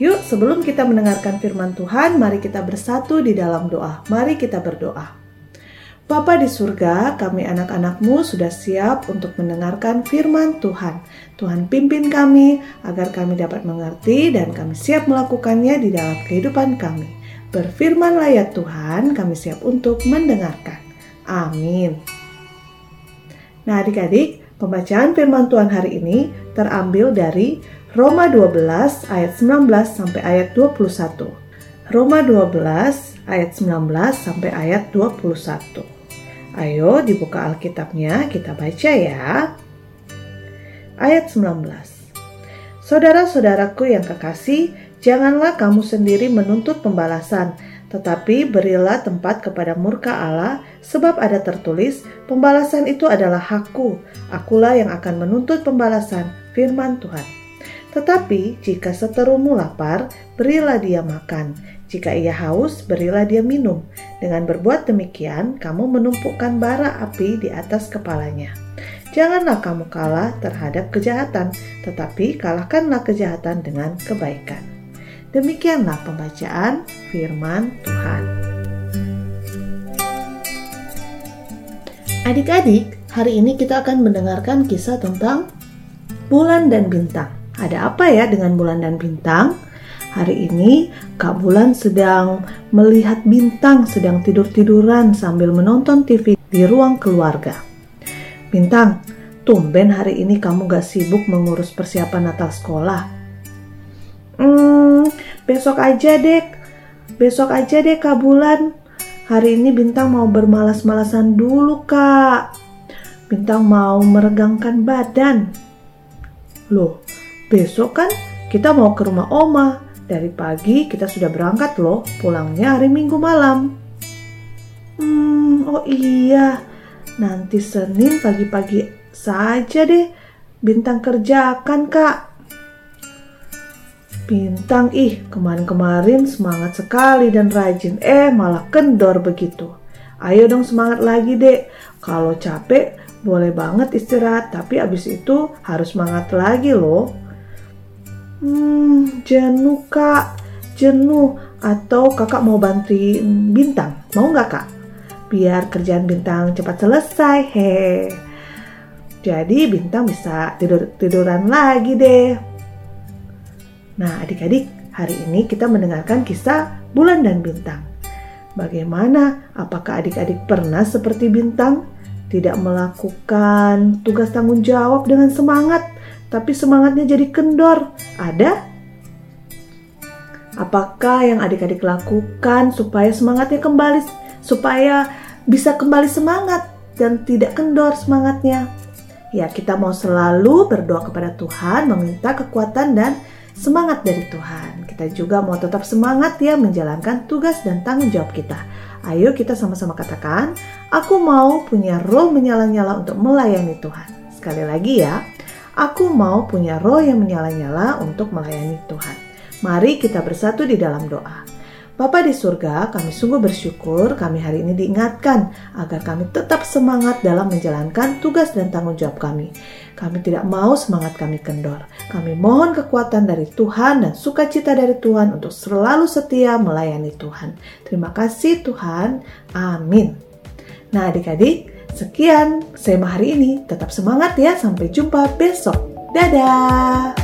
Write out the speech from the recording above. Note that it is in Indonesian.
Yuk, sebelum kita mendengarkan firman Tuhan, mari kita bersatu di dalam doa. Mari kita berdoa. Bapa di surga, kami anak-anakmu sudah siap untuk mendengarkan firman Tuhan. Tuhan pimpin kami agar kami dapat mengerti dan kami siap melakukannya di dalam kehidupan kami. Berfirmanlah ya Tuhan, kami siap untuk mendengarkan. Amin. Nah adik-adik, pembacaan firman Tuhan hari ini terambil dari Roma 12 ayat 19 sampai ayat 21. Roma 12 ayat 19 sampai ayat 21. Ayo dibuka Alkitabnya, kita baca ya. Ayat 19. Saudara-saudaraku yang kekasih, janganlah kamu sendiri menuntut pembalasan, tetapi berilah tempat kepada murka Allah, sebab ada tertulis, pembalasan itu adalah hakku, akulah yang akan menuntut pembalasan, firman Tuhan. Tetapi jika seterumu lapar, berilah dia makan. Jika ia haus, berilah dia minum. Dengan berbuat demikian, kamu menumpukan bara api di atas kepalanya. Janganlah kamu kalah terhadap kejahatan, tetapi kalahkanlah kejahatan dengan kebaikan. Demikianlah pembacaan firman Tuhan. Adik-adik, hari ini kita akan mendengarkan kisah tentang bulan dan bintang. Ada apa ya dengan bulan dan bintang? Hari ini Kak Bulan sedang melihat bintang sedang tidur-tiduran sambil menonton TV di ruang keluarga. Bintang, tumben hari ini kamu gak sibuk mengurus persiapan Natal sekolah. Hmm, besok aja dek. Besok aja deh Kak Bulan. Hari ini Bintang mau bermalas-malasan dulu Kak. Bintang mau meregangkan badan. Loh, besok kan kita mau ke rumah Oma. Dari pagi kita sudah berangkat loh, pulangnya hari Minggu malam. Hmm, oh iya. Nanti Senin pagi-pagi saja deh. Bintang kerjakan, Kak. Bintang, ih kemarin-kemarin semangat sekali dan rajin, eh malah kendor begitu. Ayo dong semangat lagi dek, kalau capek boleh banget istirahat, tapi abis itu harus semangat lagi loh. Hmm, jenuh kak, jenuh. Atau kakak mau bantuin Bintang, mau nggak kak? Biar kerjaan Bintang cepat selesai, hehe. Jadi Bintang bisa tidur tiduran lagi deh. Nah, adik-adik, hari ini kita mendengarkan kisah bulan dan bintang. Bagaimana? Apakah adik-adik pernah seperti bintang? Tidak melakukan tugas tanggung jawab dengan semangat, tapi semangatnya jadi kendor. Ada? Apakah yang adik-adik lakukan supaya semangatnya kembali, supaya bisa kembali semangat dan tidak kendor semangatnya? Ya, kita mau selalu berdoa kepada Tuhan, meminta kekuatan dan semangat dari Tuhan. Kita juga mau tetap semangat ya menjalankan tugas dan tanggung jawab kita. Ayo kita sama-sama katakan, aku mau punya roh menyala-nyala untuk melayani Tuhan. Sekali lagi ya, aku mau punya roh yang menyala-nyala untuk melayani Tuhan. Mari kita bersatu di dalam doa. Bapa di surga, kami sungguh bersyukur kami hari ini diingatkan agar kami tetap semangat dalam menjalankan tugas dan tanggung jawab kami. Kami tidak mau semangat kami kendor. Kami mohon kekuatan dari Tuhan dan sukacita dari Tuhan untuk selalu setia melayani Tuhan. Terima kasih Tuhan. Amin. Nah adik-adik, sekian sema hari ini. Tetap semangat ya. Sampai jumpa besok. Dadah.